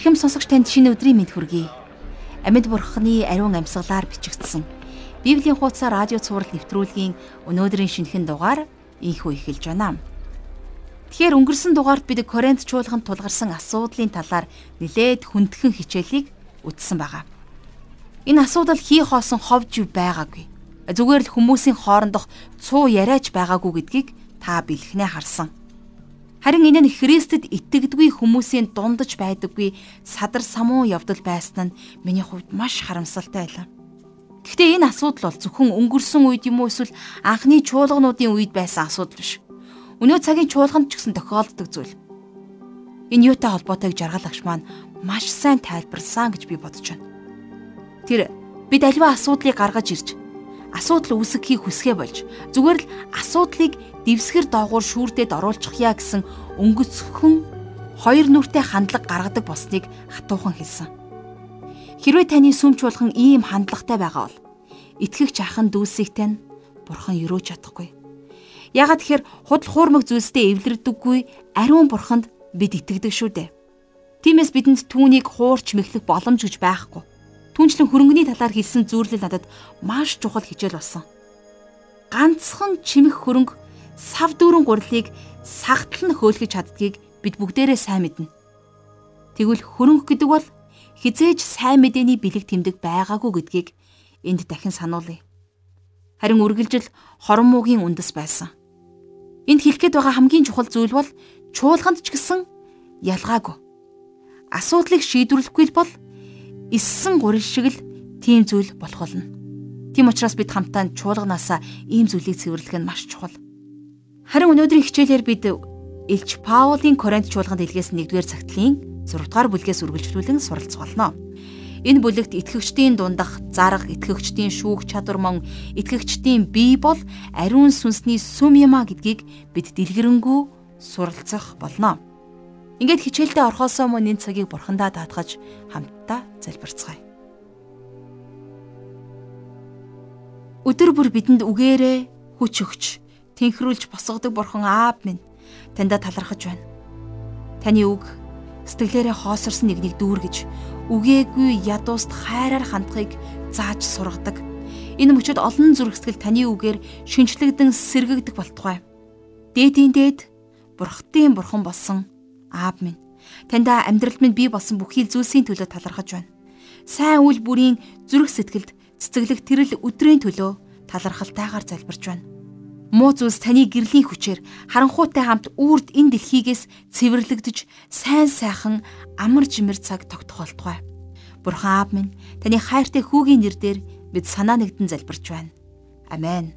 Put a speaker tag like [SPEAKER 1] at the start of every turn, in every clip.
[SPEAKER 1] Эрхэм сонсогч танд шинэ өдрийн мэд хүргэе. Амьд бурхны ариун амьсгалаар бичигдсэн Библийн хуудас радио цаурал нэвтрүүлгийн өнөөдрийн шинэхэн дугаар ийхүү эхэлж байна. Тэгэхээр өнгөрсөн дугаард бид Коринт чуулганд тулгарсан асуудлын талаар нэлээд хүндхэн хичээлийг үзсэн байгаа. Энэ асуудал хий хоосон ховж байгаагүй. Зүгээр л хүмүүсийн хоорондох цуу яриач байгаагүй гэдгийг та бэлхнээ харсан. Харин энэ нь Христэд итгэдэггүй хүмүүсийн дундаж байдаггүй садар самуу явдал байсан нь миний хувьд маш харамсалтай байлаа. Гэхдээ энэ асуудал бол зөвхөн өнгөрсөн үед юм уу эсвэл анхны чуулгануудын үед байсан асуудал биш. Өнөө цагийн чуулганд ч гэсэн тохиолддог зүйл. Энэ юутай холбоотой гэж жаргалагч маань маш сайн тайлбарласан гэж би бодож байна. Тэр бид альва асуудлыг гаргаж ирж асуудал үүсгэхийг хүсгээ болж зүгээр л асуудлыг дэвсгэр доогуур шүүртэд оруулчих яа гэсэн өнгөцхөн хоёр нүртэй хандлага гаргадаг болсныг хатуухан хэлсэн. Хэрвээ таны сүмч болгон ийм хандлагатай байгаа бол итгэгч ахын дүүсийгтэй нь бурхан өрөөж чадахгүй. Ягаад тэгэхээр худал хуурмаг зүйлстэй эвлэрдэггүй ариун бурханд бид итгэдэг шүү дээ. Тиймээс бидэнд түүнийг хуурч мэхлэх боломж гэж байхгүй. Түүнчлэн хөрөнгөний талаар хэлсэн зүйлэл надад маш чухал хичээл болсон. Ганцхан чимэх хөрөнгө сав дүүрэн гурлыг сагтал нь хөөлгөж чаддгийг бид бүгдээрээ сайн мэднэ. Тэгвэл хөрөнгө гэдэг бол хизээж сайн мэдээний бэлэг тэмдэг байгаагүй гэдгийг энд дахин сануулъя. Харин үргэлжил хорон муугийн үндэс байсан. Энд хэлэхэд байгаа хамгийн чухал зүйл бол чуулганд ч гэсэн ялгаагүй. Асуудлыг шийдвэрлэхгүй бол Иссэн гурил шиг л тийм зүйл болох болно. Тийм учраас бид хамтаа чуулганаасаа ийм зүйлийг цэвэрлэх нь маш чухал. Харин өнөөдрийн хичээлээр бид Илч Паулийн Коринт чуулганд илгээсэн 1-р цагтлын 6-р бүлгээс үргэлжлүүлэн суралцголно. Энэ бүлэгт итгэгчдийн дундах зарга, итгэгчдийн шүүх чадвар мөн итгэгчдийн бие бол ариун сүнсний сүм юма гэдгийг бид дэлгэрэнгүй суралцах болно. Ингээд хичээлдээ орхосоо мөн энэ цагийг бурхандаа даатгаж хамтдаа залбирцгаая. Өдөр бүр бидэнд үгээрээ хүч өгч тэнхрүүлж босгодог бурхан аав минь таньда талархаж байна. Таны үг сэтгэлээрээ хоосорсон нэгнийг дүүргэж үгээгүй ядууст хайраар хандахыг зааж сургадаг. Энэ мөчөд олон зүрхсэтгэл таны үгээр шинчлэгдэн сэргэгдэх болтугай. Дээдийн дээд бурхтын бурхан болсон Аав минь, таньда амьдралд минь бий болсон бүхий л зүйлсийн төлөө талархаж байна. Сайн үйл бүрийн зүрх сэтгэлд цэцэглэх тэрл өдрийн төлөө талархалтайгаар залбирч байна. Муу зүйлс таны гэрлийн хүчээр харанхуйтай хамт үрд энэ дэлхийгээс цэвэрлэгдэж сайн сайхан амар жимэр цаг тогтох болтугай. Бурхан аав минь таны хайртай хүүгийн нэрээр бид санаа нэгдэн залбирч байна. Амен.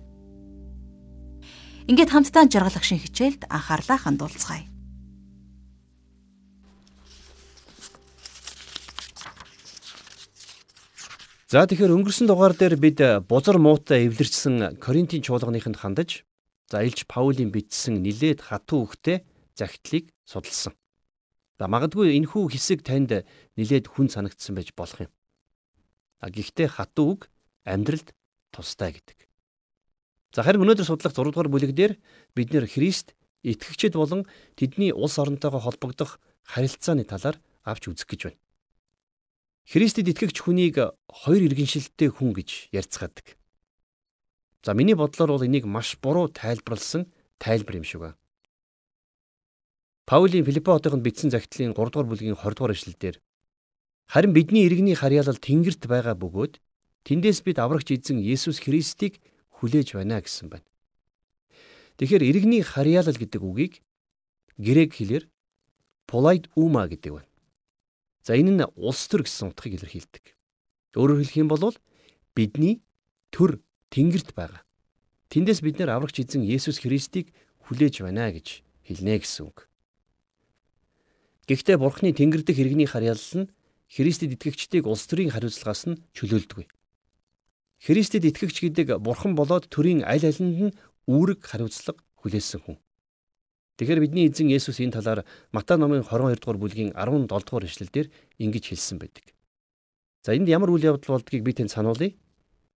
[SPEAKER 1] Ингээд хамтдаа жаргалах шин хичээлд анхаарлаа хандуулцгаая.
[SPEAKER 2] За тэгэхээр өнгөрсөн дугаар дээр бид бузар муутай эвлэрчсэн Коринтын чуулганыханд хандаж за Илч Паулийн бичсэн нилээд хатуу үгтэй загтлыг судалсан. За магадгүй энэхүү хэсэг танд нилээд хүн санагдсан байж болох юм. А гэхдээ хатуу үг амьдралд тустай гэдэг. За харин өнөөдөр судлах 6 дугаар бүлэг дээр бид нэр Христ итгэгчид болон тэдний улс оронтойгоо холбогдох харилцааны талаар авч үзэх гэж байна. Христэд итгэгч хүнийг хоёр иргэншилттэй хүн гэж ярьцгаадаг. За миний бодлоор бол энийг маш буруу тайлбарлсан тайлбар юм шиг байна. Паулийн Филиппо хотынд бичсэн загтлын 3 дугаар бүлгийн 20 дугаар эшлэлдэр харин бидний иргэний харьяалал тэнгэрт байгаа бөгөөд тэндээс бид аврагч эзэн Есүс Христийг хүлээж байна гэсэн байна. Тэгэхээр иргэний харьяалал гэдэг үгийг грек хэлээр полайд ума гэдэг байна. За энэ нь улс төр гэсэн утгыг илэрхийлдэг. Өөрөөр хэлэх юм бол бидний төр тэнгэрт байгаа. Тэндээс бид нэр аврагч эзэн Есүс Христийг хүлээж байна гэж хэлнэ гэсэн үг. Гэхдээ Бурхны тэнгэр дэх иргэний харьяалал нь Христэд итгэгчдийг улс төрийн хариуцлагаас нь чөлөөлдөг. Христэд итгэгч гэдэг Бурхан болоод төрийн аль алинд нь үүрэг хариуцлага хүлээсэн хүн. Тэгэхээр бидний эзэн Есүс энэ талаар Матай номын 22 дугаар бүлгийн 17 дугаар эшлэлдэр ингэж хэлсэн байдаг. За энд ямар үйл явдал болдгийг би танд сануулъя.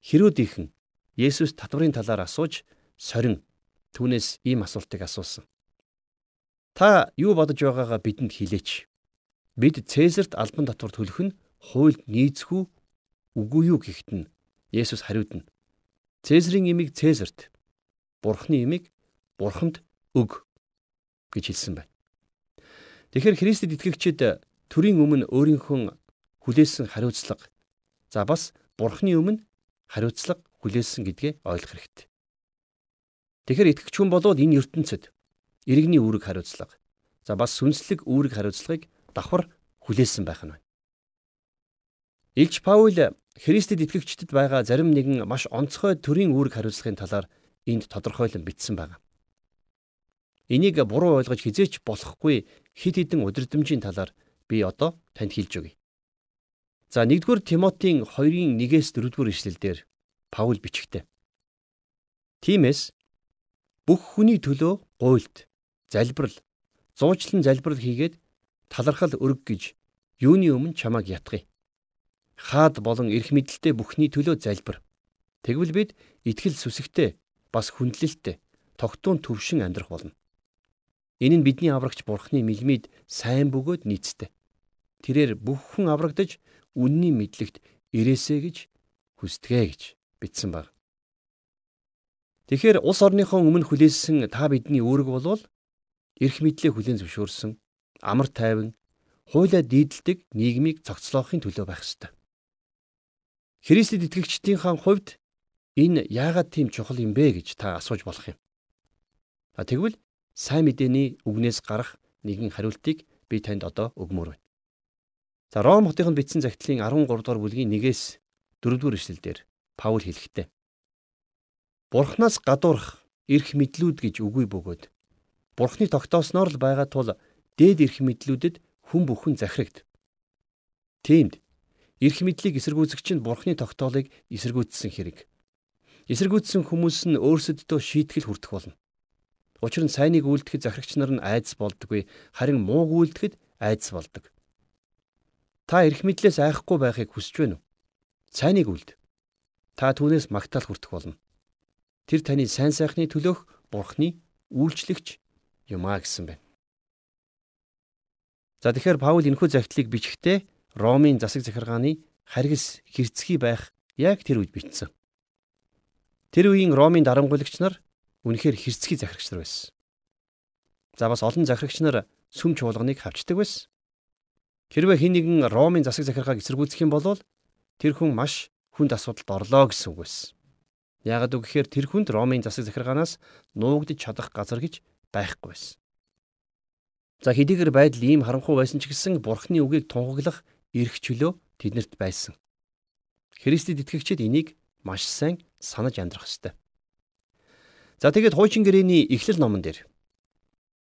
[SPEAKER 2] Хэрүүд ихэн Есүс татварын талаар асууж сорин түүнээс ийм асуултыг асуусан. Та юу бодож байгаагаа бидэнд хэлээч. бид Цэсарт албан татвар төлөх нь хуульд нийцэх үү үгүй юу гэхэд нь Есүс хариудна. Цэсарын имийг Цэсарт, Бурхны имийг Бурханд өг гэж хэлсэн байна. Тэгэхээр Христэд итгэгчид төрийн өмнө өөрийнхөө хүлээсэн хариуцлага за бас Бурхны өмнө хариуцлага хүлээсэн гэдгээ ойлгох хэрэгтэй. Тэгэхээр итгэгч хүн болоод энэ ертөнцид иргэний үүрэг хариуцлага за бас сүнслэг үүрэг хариуцлагыг давхар хүлээсэн байх нь байна. Илч Паул Христэд итгэгчдэд байгаа зарим нэгэн маш онцгой төрийн үүрэг хариуцлагын талаар энд тодорхойлон бичсэн байна. Энийг буруу ойлгож хизээч болохгүй хид хідэн удирдамжийн талаар би одоо танд хэлж өгье. За 1-р Тимотийн 2-ын 1-ээс 4-р ишлэлдэр Паул бичгтээ. Тиймээс бүх хүний төлөө гуйлт, залбирал, зуучлан залбирал хийгээд талархал өрг гэж юуны өмнө чамааг ятгая. Хаад болон эрх мэдэлтэй бүхний төлөө залбир. Тэгвэл бид итгэл сүсэгтэй бас хүндлэлтэй тогтун төвшин амьдрах болно. Энэ нь бидний аврагч Бурхны мэлмид сайн бөгөөд нийцтэй. Тэрээр бүх хүн аврагдаж үнний мэдлэгт ирээсэ гэж хүсдэгэ гэж бичсэн баг. Тэгэхээр улс орныхоо өмнө хүлээсэн та бидний үүрэг болвол эрх мэдлээ хүлээн зөвшөөрсөн амар тайван хуулиа дийдэлдэг нийгмийг цогцлоохын төлөө байх ёстой. Христэд итгэгчдийнхээ хувьд энэ яагаад тийм чухал юм бэ гэж та асууж болох юм. А тэгвэл сайн мэдээний үгнээс гарах нэгэн хариултыг би танд одоо өгмөр байна. За Ром хотынд бичсэн загтлын 13 дугаар бүлгийн 1-ээс 4 дугаар эшлэлдэр Паул хэлэхдээ Бурханаас гадуурх эрх мэдлүүд гэж үгүй бөгөөд Бурхны тогтоосноор л байгаа тул дээд эрх мэдлүүдэд хүн бүхэн захирагд. Тиймд эрх мэдлийг эсэргүүцэгч нь Бурхны тогтоолыг эсэргүүцсэн хэрэг. Эсэргүүцсэн хүмүүс нь өөрсөддөө шийтгэл хүртэх болно. Учир нь сайныг үйлдэхэд захирагч нар нь айдас болдоггүй харин мууг үйлдэхэд айдас болдог. Та эрх мэдлээс айхгүй байхыг хүсэж байна уу? Сайныг үлд. Та түүнээс магтаал хүртэх болно. Тэр таны сайн сайхны төлөөх Бурхны үйлчлэгч юм а гэсэн байна. За тэгэхээр Паул энэхүү загтлыг бичгтээ Ромын засаг захиргааны харгас хэрцгий байх яг тэр үед бичсэн. Тэр үеийн Ромын дарамгуулагч нар үнэхээр хэрцгий захирагч нар байсан. За бас олон захирагч нар сүм чуулганыг хавчдаг байсан. Хэрвээ хэн нэгэн Ромын засаг захиргааг эсэргүүцэх юм бол тэр хүн маш хүнд асуудалд орлоо гэсэн үг байсан. Яагад үг гэхээр тэр хүнд Ромын засаг захиргаанаас нуугдж чадах газар гэж байхгүй байсан. За хэдийгээр байдал ийм харанхуй байсан ч гэсэн Бурхны үгийг тунхаглах эрх чөлөө тэднэрт байсан. Христэд итгэгчид энийг маш сайн санаж амьдрах ёстой. За тэгээд хуучин гэрээний эхлэл номон дээр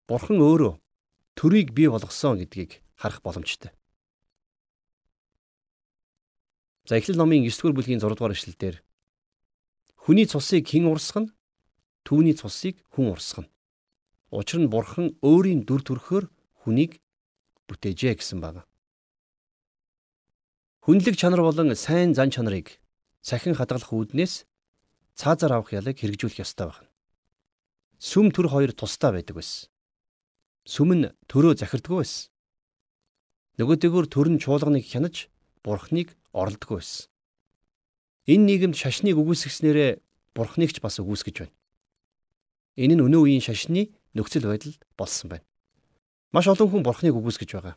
[SPEAKER 2] Бурхан өөрөө төрийг бий болгосон гэдгийг харах боломжтой. За эхлэл номын 9-р бүлгийн 6-р эшлэлдэр хүний цусыг хэн урсгана? Түүний цусыг хүн урсгана. Учир нь Бурхан өөрийн дүр төрхөөр хүнийг бүтээжээ гэсэн байна. Хүнлэг чанар болон сайн зан чанарыг сахин хадгалах үүднээс цаазаар авах ялыг хэрэгжүүлэх ёстой байна. Сүм төр хоёр тусдаа байдаг байсан. Сүм нь төрөө захирдгүй байсан. Нөгөөдөөгөр төр нь чуулганыг хянаж бурхныг оролдгүй байсан. Энэ нийгэмд шашныг үгүйсгэснээрээ бурхныг ч бас үгүйсгэж байна. Энэ нь өнөө үеийн шашны нөхцөл байдал болсон байна. Маш олон хүн бурхныг үгүйсгэж байгаа.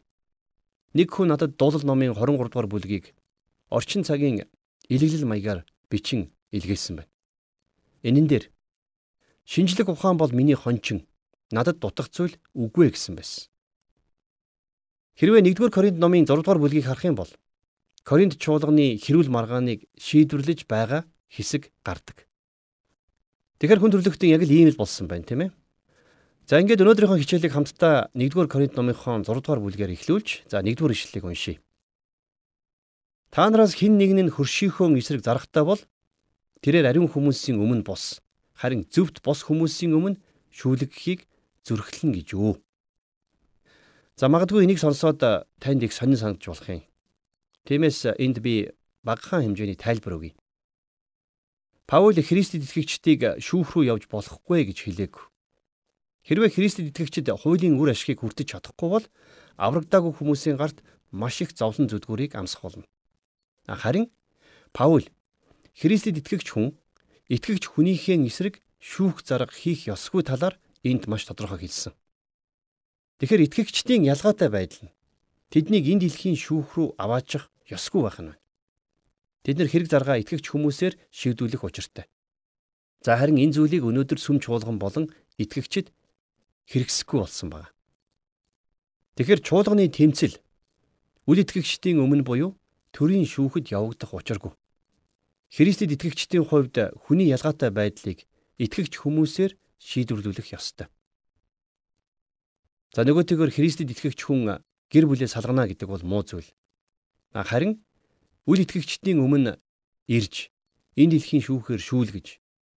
[SPEAKER 2] Нэг хүн надад дуулал номын 23 дугаар бүлгийг орчин цагийн илэглэл маягаар бичин илгээсэн байна. Энэн дээр Шинжлэх ухаан бол миний хончин. Надад дутах зүйл үгүй гэсэн байсан. Хэрвээ 1-р Коринт номын 6-р бүлгийг харах юм бол Коринт чуулганы хэрүүл маргааныг шийдвэрлэж байгаа хэсэг гардаг. Тэгэхээр хүн төрлөختөн яг л ийм л болсон байна, тийм ээ. За ингээд өнөөдрийнхөө хичээлийг хамтдаа 1-р Коринт номынхон 6-р бүлгээр эхлүүлж, за 1-р ишлэлийг уншийе. Та нараас хэн нэг нь хөршийнхөө эсрэг зарахтаа бол тэрээр ариун хүмүүсийн өмнө бус харин зөвхт бос хүмүүсийн өмнө шүүлэгхийг зүрхлэн гэж юу. За магадгүй энийг сонсоод танд их сонин санагдж болох юм. Тиймээс энд би багахан хэмжээний тайлбар өгье. Паул Христэд итгэгчдийг шүүх рүү явж болохгүй гэж хэлээг. Хэрвээ Христэд итгэгчид хуулийн үр ашгийг хүртэж чадахгүй бол аврагдаагүй хүмүүсийн гарт маш их зовлон зүдгүүрийг амсах болно. Харин Паул Христэд итгэгч хүн итгэгч хүнийхээ эсрэг шүүх зарга хийх ёсгүй талаар энд маш тодорхой хэлсэн. Тэгэхээр итгэгчдийн ялгаатай байдал нь тэднийг энэ дэлхийн шүүх рүү аваачих ёсгүй байх нь. Тэд нэр хэрэг заргаа итгэгч хүмүүсээр шийдвүлэх учиртай. За харин энэ зүйлийг өнөөдөр сүм чуулган болон итгэгчид хэрэгсэхгүй болсон байна. Тэгэхээр чуулганы тэмцэл үл итгэгчдийн өмнө буюу төрийн шүүхэд явагдах учиргүй. Христэд итгэгчдийн хувьд хүний ялгаатай байдлыг итгэгч хүмүүсээр шийдвэрлүүлэх ёстой. За нөгөөтэйгөр Христэд итгэгч хүн гэр бүлээ салгана гэдэг бол муу зүйл. Харин үл итгэгчдийн өмнө ирж энэ дэлхийн шүүхээр шүүлгэж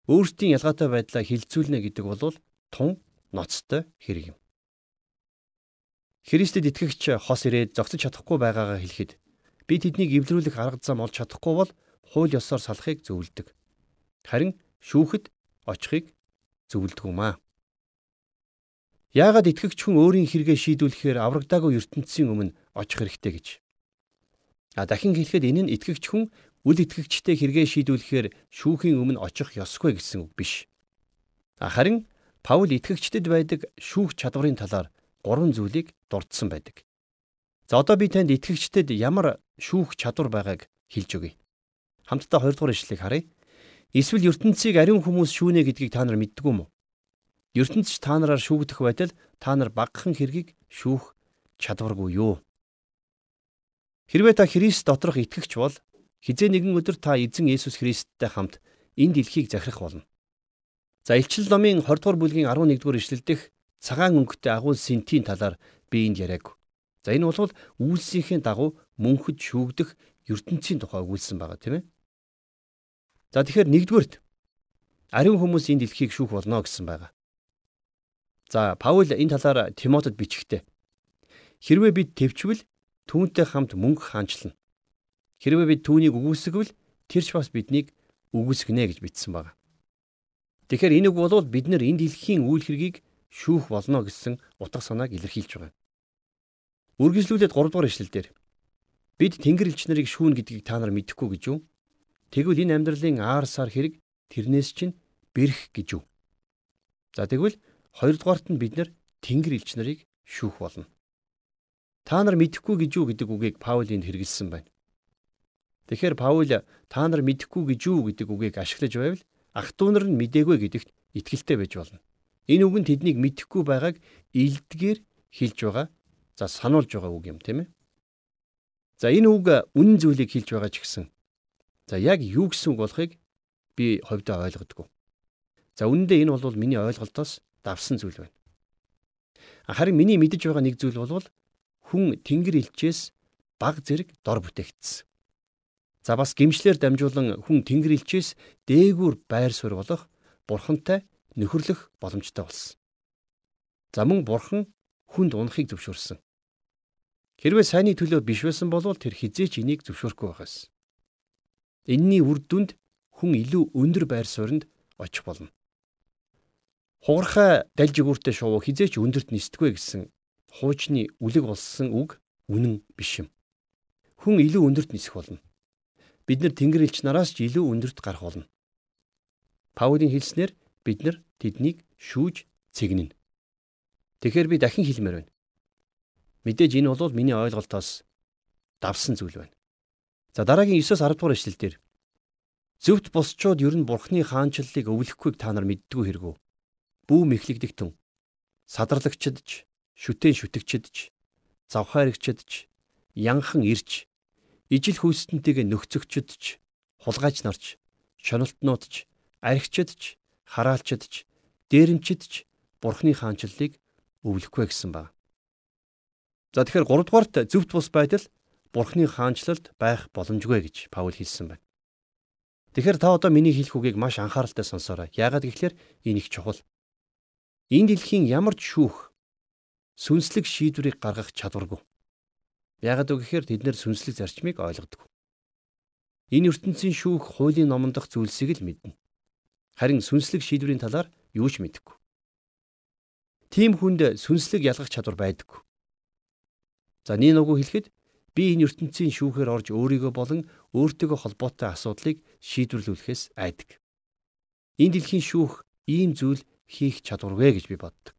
[SPEAKER 2] өөрсдийн ялгаатай байдлаа хилцүүлнэ гэдэг бол тун ноцтой хэрэг юм. Христэд итгэгч хос ирээд зогсож чадахгүй байгаагаа хэлэхэд би тэднийг эвлэрүүлэх арга зам олж чадахгүй бол хууль ёсоор салахыг зөвлөдөг. Харин шүүхэд очихыг зөвлөдөг юм аа. Яагаад итгэгч хүн өөрийн хэрэгээ шийдвэрлэхээр аврагдаагүй ертөнцийн өмнө очих хэрэгтэй гэж. А дахин хэлэхэд энэ нь итгэгч хүн үл итгэгчтэй хэрэгээ шийдвэрлэхээр шүүхийн өмнө очих ёсгүй гэсэн үг биш. Харин Паул итгэгчдэд байдаг шүүх чадварын талаар гурван зүйлийг дурдсан байдаг. За одоо би танд итгэгчдэд ямар шүүх чадвар байгааг хэлж өгье. Хамтдаа 2 дугаар ишлэгийг харъя. Эсвэл ертөнцийг ариун хүмүүс шүүнэ гэдгийг та нар мэддэггүй мүү? ертөнцч та нараар шүүгдэх байтал та нар багахан хэргийг шүүх чадваргүй юу? Хэрвээ та Христ доторх итгэгч бол Хизээ нэгэн өдөр та эзэн Есүс Христтэй хамт энэ дэлхийг захирах болно. За Илчил номын 20 дугаар бүлгийн 11 дугаар ишлэлдэх цагаан өнгөтэй агуул синтийн талаар би энд яриаг. За энэ бол үйлсийнхээ дагуу мөнхөд шүүгдэх ертөнцийн тухай өгүүлсэн байгаа тийм ээ. За тэгэхээр нэгдүгээрт ариун хүмүүс энэ дэлхийг шүүх болно гэсэн байгаа. За Паул энэ талаар Тимотед бичгтээ хэрвээ бид төвчвөл түүнтэй хамт мөнгө хаанчлна. Хэрвээ бид түүнийг үгүйсгвэл тэр ч бас биднийг үгүйсгэнэ гэж бичсэн байна. Тэгэхээр энэ үг бол бид нар энэ дэлхийн үйл хэргийг шүүх болно гэсэн утга санааг илэрхийлж байгаа. Үргэлжлүүлээд 3 дугаар ишлэлдэр бид Тэнгэр элч нарыг шүүн гэдгийг та нар мэдэхгүй гэж юу? Тэгвэл энэ амьдралын аар сар хэрэг тэрнээс чинь бэрх гэж юу? За тэгвэл 2 дугаарт нь бид нар Тэнгэр элч нарыг шүүх болно. Та нар мэдэхгүй гэж юу гэдэг үгийг Паулийн хэрэгэлсэн байна. Тэгэхээр Паул та нар мэдэхгүй гэж юу гэдэг үгийг ашиглаж байвал ах トゥ нар нь мдээгүй гэдэгт итгэлтэй байж болно. Энэ үг нь тэднийг мэдэхгүй байгааг илдгээр хэлж байгаа. За сануулж байгаа үг юм тийм ээ. За энэ үг үнэн зүйлийг хэлж байгаа ч гэсэн за яг юу гэсэн үг болохыг би ховдоо ойлгодгүй. За үнэндээ энэ бол миний ойлголтоос давсан зүйл байна. Харин миний мэдэж байгаа нэг зүйл бол хүн тэнгэр илчээс баг зэрэг дор бүтээгдсэн. За бас гимшлэр дамжуулан хүн тэнгэр илчээс дээгүүр байр суурь болох бурхантай нөхөрлөх боломжтой болсон. За мөн бурхан хүнд унахыг зөвшөөрсөн. Хэрвээ сайнны төлөө биш байсан бол тэр хизээч энийг зөвшөөрөхгүй байхаас. Энийний үр дүнд хүн илүү өндөр байр суурьнд очих болно. Хугархай дальж өгүүртэй шувуу хизээч өндөрт нисдэггүй гэсэн хуучны үлэг болсон үг үнэн биш юм. Хүн илүү өндөрт нисэх болно бид нар Тэнгэр элч нараас ч илүү өндөрт гарах болно. Паулийн хэлснээр бид нар тэднийг шүүж цэгнэнэ. Тэгэхээр би дахин хэлмээр байна. Мэдээж энэ бол миний ойлголтоос давсан зүйл байна. За дараагийн 9-оос 10 дугаар эшлэлдэр зөвхт босчууд ер нь бурхны хаанчлалыг өвлөхгүйг та нар мэддгүй хэрэггүй. Бүү мэхлэгдэгтэн садарлагчдж, шүтэн шүтгчдж, завхаарэгчдж, янхан ирж, ижил хүйстэнтэйгээ нөхцөгчдөж, хулгайч нарч, шонолтнуудч, архичдч, хараалчдч, дээрэмчдч Бурхны хаанчлалыг өвлөхгүй гэсэн баг. За тэгэхээр 3 дугаарт зөвхт бус байдал Бурхны хаанчлалд байх боломжгүй гэж Паул хэлсэн байна. Тэгэхээр та одоо миний хэлэх үгийг маш анхааралтай сонсоорой. Яагаад гэвэл энэ их чухал. Энэ дэлхийн ямар ч шүүх сүнслэг шийдвэрийг гаргах чадваргүй. Яагад үг гэхээр тэд нэр сүнслэг зарчмыг ойлгодог. Энэ ертөнцийн шүүх хуулийн номондох зүйлсийг л мэднэ. Харин сүнслэг шийдвэрийн талаар юу ч мэдэхгүй. Тим хүнд сүнслэг ялгах чадвар байдаггүй. За нэг нүгөө хэлэхэд би энэ ертөнцийн шүүхээр орж өөрийгөө болон өөртөөгөө холбоотой асуудлыг шийдвэрлүүлэхээс айдаг. Энэ дэлхийн шүүх ийм зүйл хийх чадваргүй гэж би боддог.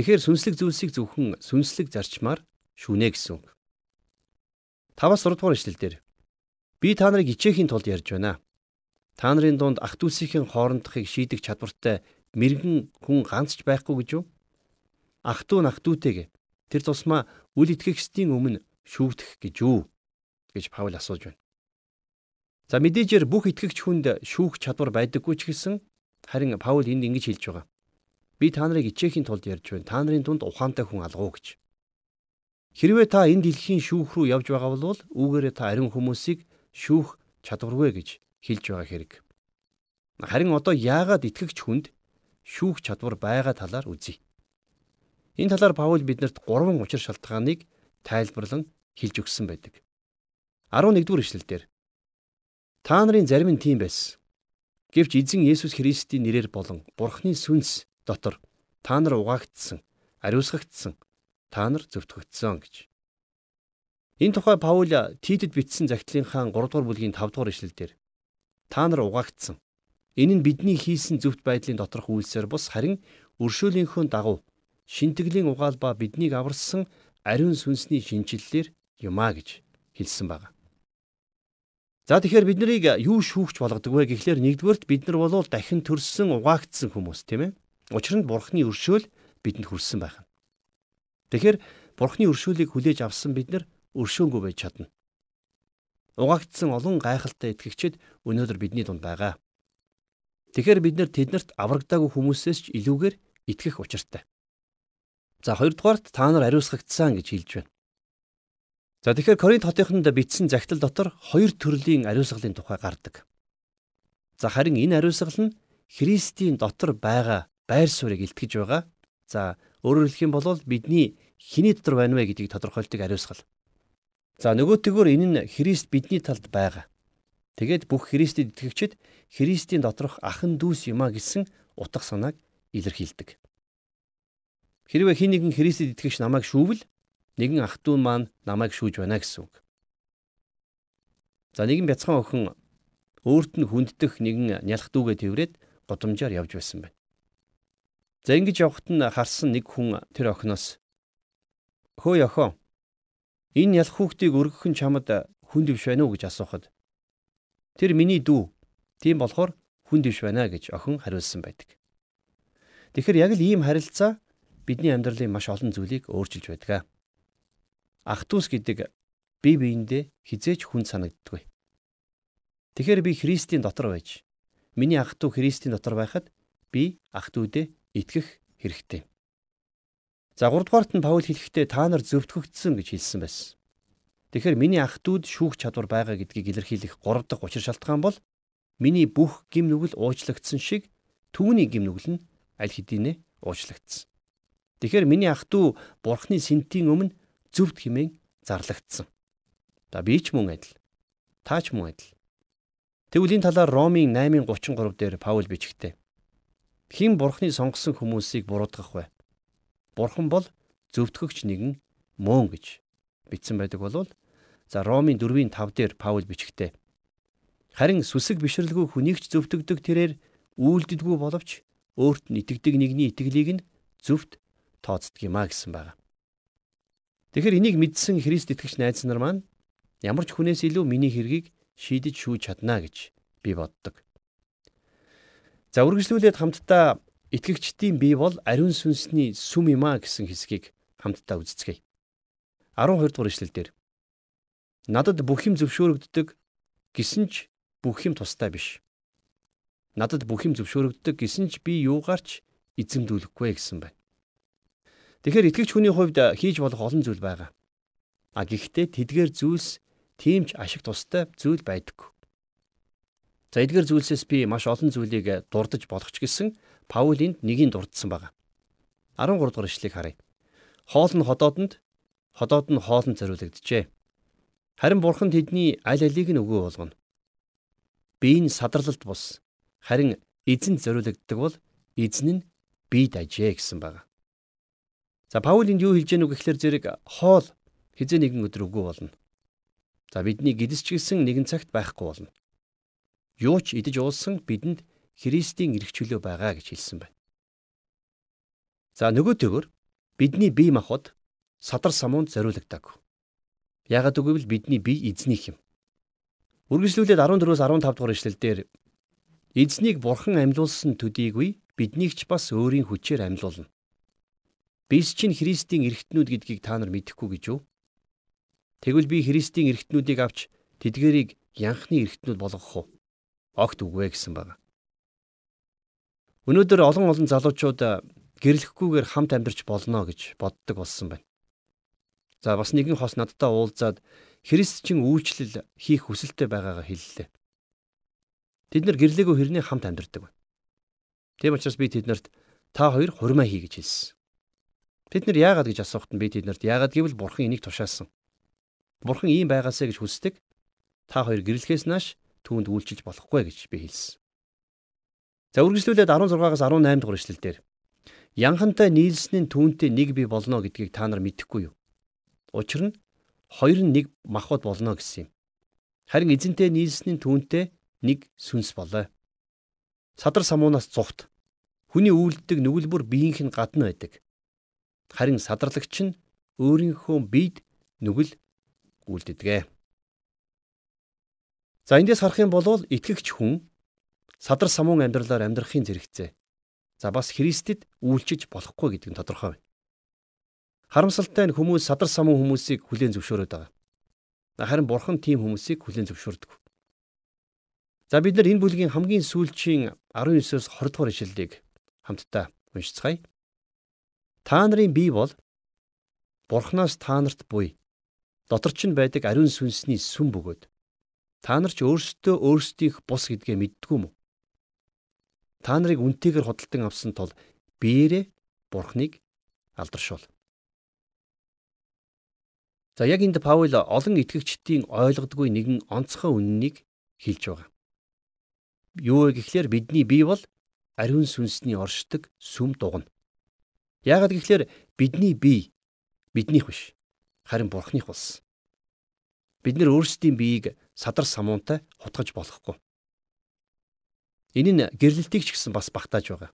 [SPEAKER 2] Тэгэхээр сүнслэг зүйлсийг зөвхөн сүнслэг зарчмаар шүнэ гэсэн үг. 5-аас 6 дугаар ишлэлдэр би та нарыг ичээхийн тулд ярьж байна. Та нарын дунд ах дүүсийн хоорондохыг шийдэх чадвартай мэрэгэн хүн ганц ч байхгүй гэж юу? Ах дүү нах дүүтэйг тэр тусмаа үл итгэгчдийн өмнө шүүгдэх гэж юу гэж Паул асууж байна. За мэдээжээр бүх итгэгч хүнд шүүх чадвар байдаггүй ч гэсэн харин Паул энд ингэж хэлж байгаа. Би та нарыг ичээхийн тулд ярьж байна. Та нарын дунд ухаантай хүн алгуу гэж. Хэрвээ та энэ дэлхийн шүүх рүү явж байгаа бол үүгээрээ та ариун хүмүүсийг шүүх чадваргүй гэж хэлж байгаа хэрэг. Харин одоо яагаад итгэгч хүнд шүүх чадвар байгаа талаар үзье. Энэ талаар Паул биднэрт гурван учир шалтгааныг тайлбарлан хэлж өгсөн байдаг. 11-р эшлэлдэр Та нарын зарим нь тийм байсан. Гэвч эзэн Есүс Христийн нэрээр болон Бурхны сүнс дотор та нар угаагдсан, ариусгагдсан, та нар зөвтгөгдсөн гэж. Энэ тухай Паул Титэд бичсэн загтлынхаа 3 дугаар бүлгийн 5 дугаар эшлэлдэр та нар угаагдсан. Энэ нь бидний хийсэн зөвхт байдлын доторх үйлсээр бус харин өршөөлийнхөө дагуу шинтгэлийн угаал ба биднийг аварсан ариун сүнсний шинчиллэлээр юмаа гэж хэлсэн байна. За тэгэхээр бид нарыг юу шүүгч болгодог вэ гэхлээр нэгдүгээрт бид нар болвол дахин төрсөн угаагдсан хүмүүс тийм ээ. Учир нь бурхны өршөөл бидэнд хүрсэн байх. Тэгэхээр бурхны өршөөлийг хүлээж авсан бид нар өршөөнгүй байж чадна. Угаагдсан олон гайхалтай итгэгчид өнөөдөр бидний дунд байгаа. Тэгэхээр бид нар тэднэрт аврагдаагүй хүмүүсээс ч илүүгээр итгэх учиртай. За хоёрдугаарт та нар ариусгагдсан гэж хэлж байна. За тэгэхээр Коринт хотынд бичсэн загтал дотор хоёр төрлийн ариусгалын тухай гардаг. За харин энэ ариусгал нь Христийн дотор байгаа байр суурийг илтгэж байгаа. За өөрөөр хэлэх юм бол бидний хиний дотор байна вэ гэдгийг тодорхойлдог ариусгал. За нөгөөтэйгөр энэ нь Христ бидний талд байгаа. Тэгээд бүх Христэд итгэгчид Христийн доторх ахан дүүс юмаа гэсэн утга санааг илэрхийлдэг. Хэрвээ хин нэгэн Христэд итгэгч намайг шүүвэл нэгэн ах トゥ маань намайг шүүж байна гэсэн үг. За нэгэн бяцхан охин өөрт нь хүнддэх нэгэн нялх дүүгээ тэрврээд годомжоор явж байсан байна. За ингэж явхад нь харсан нэг хүн тэр охиноос "Хөөе охин. Энэ нялх хүүхдийг өргөх нь чамд хүнд биш байна уу?" гэж асуухад "Тэр миний дүү. Тийм болохоор хүнд биш байна" гэж охин хариулсан байдаг. Тэгэхээр яг л ийм харилцаа бидний амьдралын маш олон зүйлийг өөрчилж байдаг. Ах トゥ ус гэдэг бие биендээ хизээч хүн санагддаггүй. Тэгэхээр би Христийн дотор байж миний ах トゥ Христийн дотор байхад би ах トゥ удээ итгэх хэрэгтэй. За 3 дугаарт нь Паул хэлэхдээ та нар зөвтгөгдсөн гэж хэлсэн байсан. Тэгэхээр миний ах トゥ уд шүүх чадвар байгаа гэдгийг илэрхийлэх 3 дахь учир шалтгаан бол миний бүх гим нүгэл уучлагдсан шиг түүний гим нүгэл нь аль хэдийнэ уучлагдсан. Тэгэхээр миний ах トゥ бурхны сэнтийн өмнө зөвд химэн зарлагдсан. За би ч мөн адил. Та ч мөн адил. Тэгвэл энэ талаар Ромын 8:33 дээр Паул бичгтээ. Хэн бурхны сонгосон хүмүүсийг буруудгах вэ? Бурхан бол зөвтгөгч нэгэн мөн гэж бичсэн байдаг болвол за Ромын 4:5 дээр Паул бичгтээ. Харин сүсэг бишрэлгүй хүнийг ч зөвтгдөг тэрээр үйлдэлгүй боловч өөрт нь итгэдэг нэгний итгэлийг нь зөвхт тооцдог юм а гэсэн байна. Тэгэхээр энийг мэдсэн Христ итгэгч найз нар маань ямар ч хүнээс илүү миний хэргийг шийдэж шүүж чадна гэж би боддог. За үргэлжлүүлээд хамтдаа итгэгчдийн бие бол ариун сүнсний сүм юм а гэсэн хэсгийг хамтдаа үздэцгээе. 12 дугаар эшлэлдэр Надад бүх юм зөвшөөрөгддөг гэсэн ч бүх юм тустай биш. Надад бүх юм зөвшөөрөгддөг гэсэн ч би юугаарч эзэмдүүлэхгүй гэсэн байна. Тэгэхээр итгэгч хүний хувьд хийж болох олон зүйл байгаа. А гэхдээ тэдгээр зүйлс тийм ч ашиг тустай зүйл байдаггүй. За эдгээр зүйлсээс би маш олон зүйлийг дурдж болох ч гэсэн Паул энд нэгийг дурдсан байгаа. 13 дугаар ишлэгийг харъя. Хоол нь ходоодонд, ходоод нь хоолнд зориулогджээ. Харин бурхан тэдний аль алийг нь өгөө болгоно. Би энэ садралт бус. Харин эзэнд зориулагддаг бол эзэн нь бие дажээ гэсэн байна. За Паул энд юу хэлж гэнэ үг гэхэлэр зэрэг хоол хизээ нэгэн өдөр үгүй болно. За бидний гидсчилсэн нэгэн цагт байхгүй болно. Юу ч идэж уулсан бидэнд Христийн эрх чөлөө байгаа гэж хэлсэн байна. За нөгөөтэйгөр бидний бие махбод садар самуунд зориулагдаагүй. Яагаад гэвэл бидний бие эзнийх юм. Үргэлжлүүлээд 14-өөс 15 дугаар ишлэлдэр эзнийг бурхан амьлуулсан төдийгүй биднийг ч бас өөрийн хүчээр амьлуулна. Бис чинь Христийн эргэтнүүд гэдгийг та нар мэдэхгүй гэж юу? Тэгвэл би Христийн эргэтнүүдийг авч тэдгэрийг янхны эргэтнүүд болгох уу? Огт үгүй гэсэн байна. Өнөөдөр олон олон залуучууд гэрлэхгүйгээр хамт амьдарч болно гэж боддог болсон байна. За бас нэгэн хос надтай уулзаад христчин үйлчлэл хийх хүсэлтэй байгаагаа хэллээ. Тэд нар гэрлээгөө хэрнээ хамт амьдардаг байна. Тийм учраас би тэднэрт та хоёр хурмаа хий гэж хэлсэн. Тэд нар яагаад гэж асуухад нь би тэднэрт яагаад гэвэл бурхан энийг тушаасан. Бурхан ийм байгаасаа гэж хүсдэг. Та хоёр гэрлэхээс нааш түүнд үйлчилж болохгүй гэж би хэлсэн. За үргэлжлүүлээд 16-аас 18 дугаар эшлэлдэр Янхантай нийлснийн түүнтэй нэг бий болно гэдгийг та нар мэдэхгүй юу? Учир нь хоёр нь нэг махбод болно гэсэн юм. Харин эзэнтэй нийлснийн түүнтэй нэг сүнс болоо. Садар самуунаас цугт хүний үйлддэг нүгэлбэр биеийнх нь гадна байдаг. Харин садарлагч нь өөрийнхөө биед нүгэл үлддэгэ. За эндээс харах юм бол итгэгч хүн садар самуун амьдралаар амьдрахын зэрэгцээ. За бас Христэд үйлчиж болохгүй гэдэг нь тодорхой байна. Харамсалтай нь хүмүүс садар самуун хүмүүсийг хүлээн зөвшөөрöd байгаа. Харин бурхан тийм хүмүүсийг хүлээн зөвшөөрдөг. За бид нар энэ бүлгийн хамгийн сүүлчийн 19-оос 20 дугаар ишлэлийг хамтдаа уншицгаая. Та нарын бие бол Бурханаас та нарт буй дотор ч байдаг ариун сүнсний сүм бөгөөд та нар ч өөрсдөө өөрсдийнх бус гэдгээ мэддгүй мө. Та нарыг үнтэйгээр худалдан авсан тул биеэрээ Бурхныг алдаршуул. За яг энд Паул олон итгэгчдийн ойлгодгүй нэгэн онцгой үннийг хэлж байгаа. Юу вэ гэхлээр бидний бие бол ариун сүнсний оршдог сүм дугна. Яагаад гэхлээр бидний бие биднийх биш харин бурхных болсон. Бид нэр өөрсдийн биеийг садар самуунтай хутгаж болохгүй. Энэ нь гэрлэлтийг ч гэсэн бас багтааж байгаа.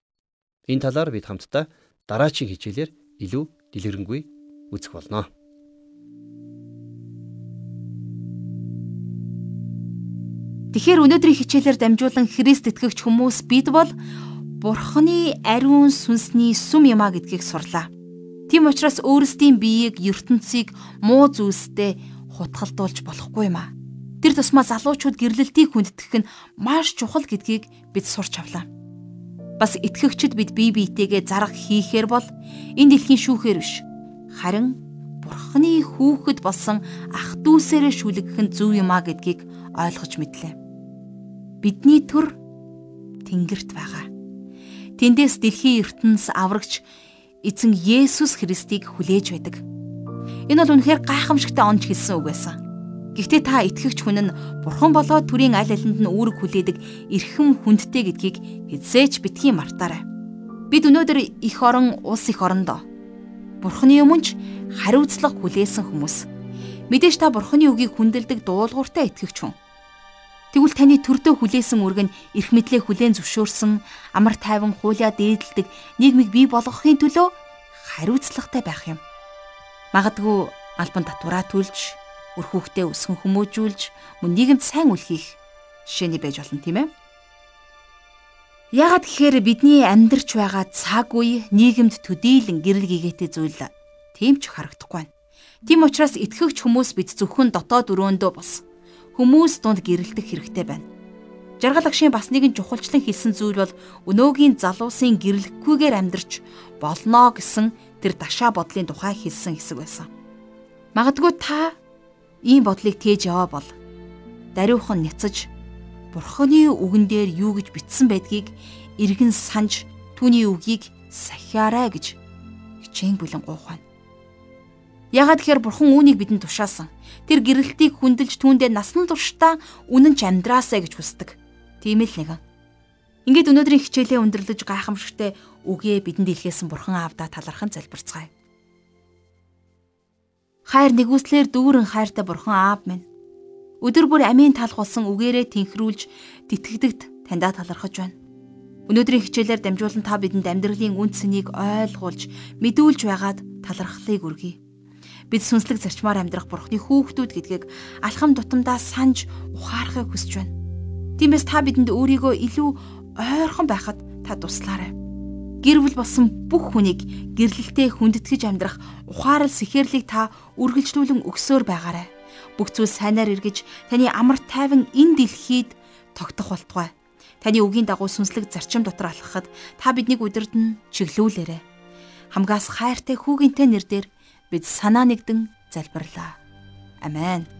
[SPEAKER 2] Энэ талаар бид хамтдаа дараачийн хичээлээр илүү дэлгэрэнгүй үзэх болно.
[SPEAKER 1] Тэгэхээр өнөөдрийн хичээлээр дамжуулан Христ итгэгч хүмүүс бид бол Бурхны ариун сүнсний сүм юмаа гэдгийг сурлаа. Тийм учраас өөрсдийн биеийг ертөнцийг муу зүйлстэй хутгалдуулж болохгүй юм а. Тэр тусмаа залуучууд гэрлэлтийг хүндэтгэх нь маш чухал гэдгийг бид сурч авлаа. Бас итгэгчид бид бие биетэйгээ зарах хийхээр бол энэ дэлхийн шүүхээр биш. Харин Бурхны хүүхэд болсон ах дүүсээрээ шүлэгэх нь зөв юм а гэдгийг ойлгож мэдлээ. Бидний төр Тэнгэрт байгаа. Тэндээс дэлхийн ертөнц аврагч эзэн Есүс Христийг хүлээж байдаг. Энэ бол үнэхээр гайхамшигтай онж хэлсэн үг байсан. Гэхдээ та итгэгч хүн нь бурхан болоод төрийн аль алинд нь үүрэг хүлээдэг эрхэм хүндтэй гэдгийг хэзээч битгий мартаарай. Бид өнөөдөр их орон улс их орондоо бурханы өмнө хариуцлага хүлээсэн хүмүүс. Мэдээж та бурханы үгийг хүндэлдэг дуулууртай итгэгч хүн. Тэгвэл таны төрдөө хүлээсэн үрг нь эрх мэдлээ хүлээн зөвшөөрсөн амар тайван хуулиа дээдэлдэг нийгмийг бий болгохын төлөө хариуцлагатай байх юм. Магадгүй албан татвараа төлж, үр хүүхдээ өсгөн хүмүүжүүлж, мөн нийгэмд сайн үйл хийх жишээний байж болно тийм ээ. Яагаад гэхээр бидний амьдарч байгаа цаг үе нийгэмд төдийлөн гэрэл гээтэй зүйл тийм ч харагдахгүй байна. Тийм учраас итгэгч хүмүүс бид зөвхөн дотоод өрөөндөө бос хүмүүс дунд гэрэлтэх хэрэгтэй байна. Жаргал агшийн бас нэгэн чухалчлан хэлсэн зүйл бол өнөөгийн залуусын гэрлэхгүйгээр амьдрч болно гэсэн тэр дашаа бодлын тухай хэлсэн хэсэг байсан. Магадгүй та ийм бодлыг тээж яваа бол даруйхан няцаж бурханы үгэн дээр юу гэж бичсэн байдгийг эргэн санаж түүний үгийг сахиараа гэж хичээн бүлэн гуйхана. Ягаад гэхээр бурхан үүнийг бидэнд тушаасан. Тэр гэрэлтийг хүндэлж түүндээ насан туршдаа үнэн ч амьдраасаа гэж хүсдэг. Тийм л нэгэн. Ингээд өнөөдрийн хичээлээ өндөрлөж гайхамшигтай үгээ бидэнд илгээсэн бурхан аавда талархан залбирцгаая. Хайр нэгүслэр дүүрэн хайртай бурхан аав минь. Өдөр бүр амийн талх болсон үгээрээ тэнхрүүлж тэтгэдэгт таньдаа талархаж байна. Өнөөдрийн хичээлээр дамжуулан та бидэнд амьдралын үн цэнийг ойлгуулж, мэдүүлж байгаад талархлыг өргөе. Бид сүнслэг зарчмаар амьдрах бурхны хүүхдүүд гэдгийг алхам тутамдаа санаж ухаарахыг хүсэж байна. Тиймээс та бидэнд өөрийгөө илүү ойрхон байхад та туслаарай. Гэр бүл болсон бүх хүнийг гэрлэлтэд хүндэтгэж амьдрах ухаарал сэхээрлийг та үргэлжлүүлэн өгсөөр байгаарай. Бүх зүйл сайнаар эргэж таны амар тайван энэ дэлхийд тогтох болтугай. Таны үгийн дагуу сүнслэг зарчим дотор алхахад та биднийг нь чиглүүлээрэй. Хамгаас хайртай хүүгинтэй нэр дээр бид санаа нэгдэн залбирлаа. Амен.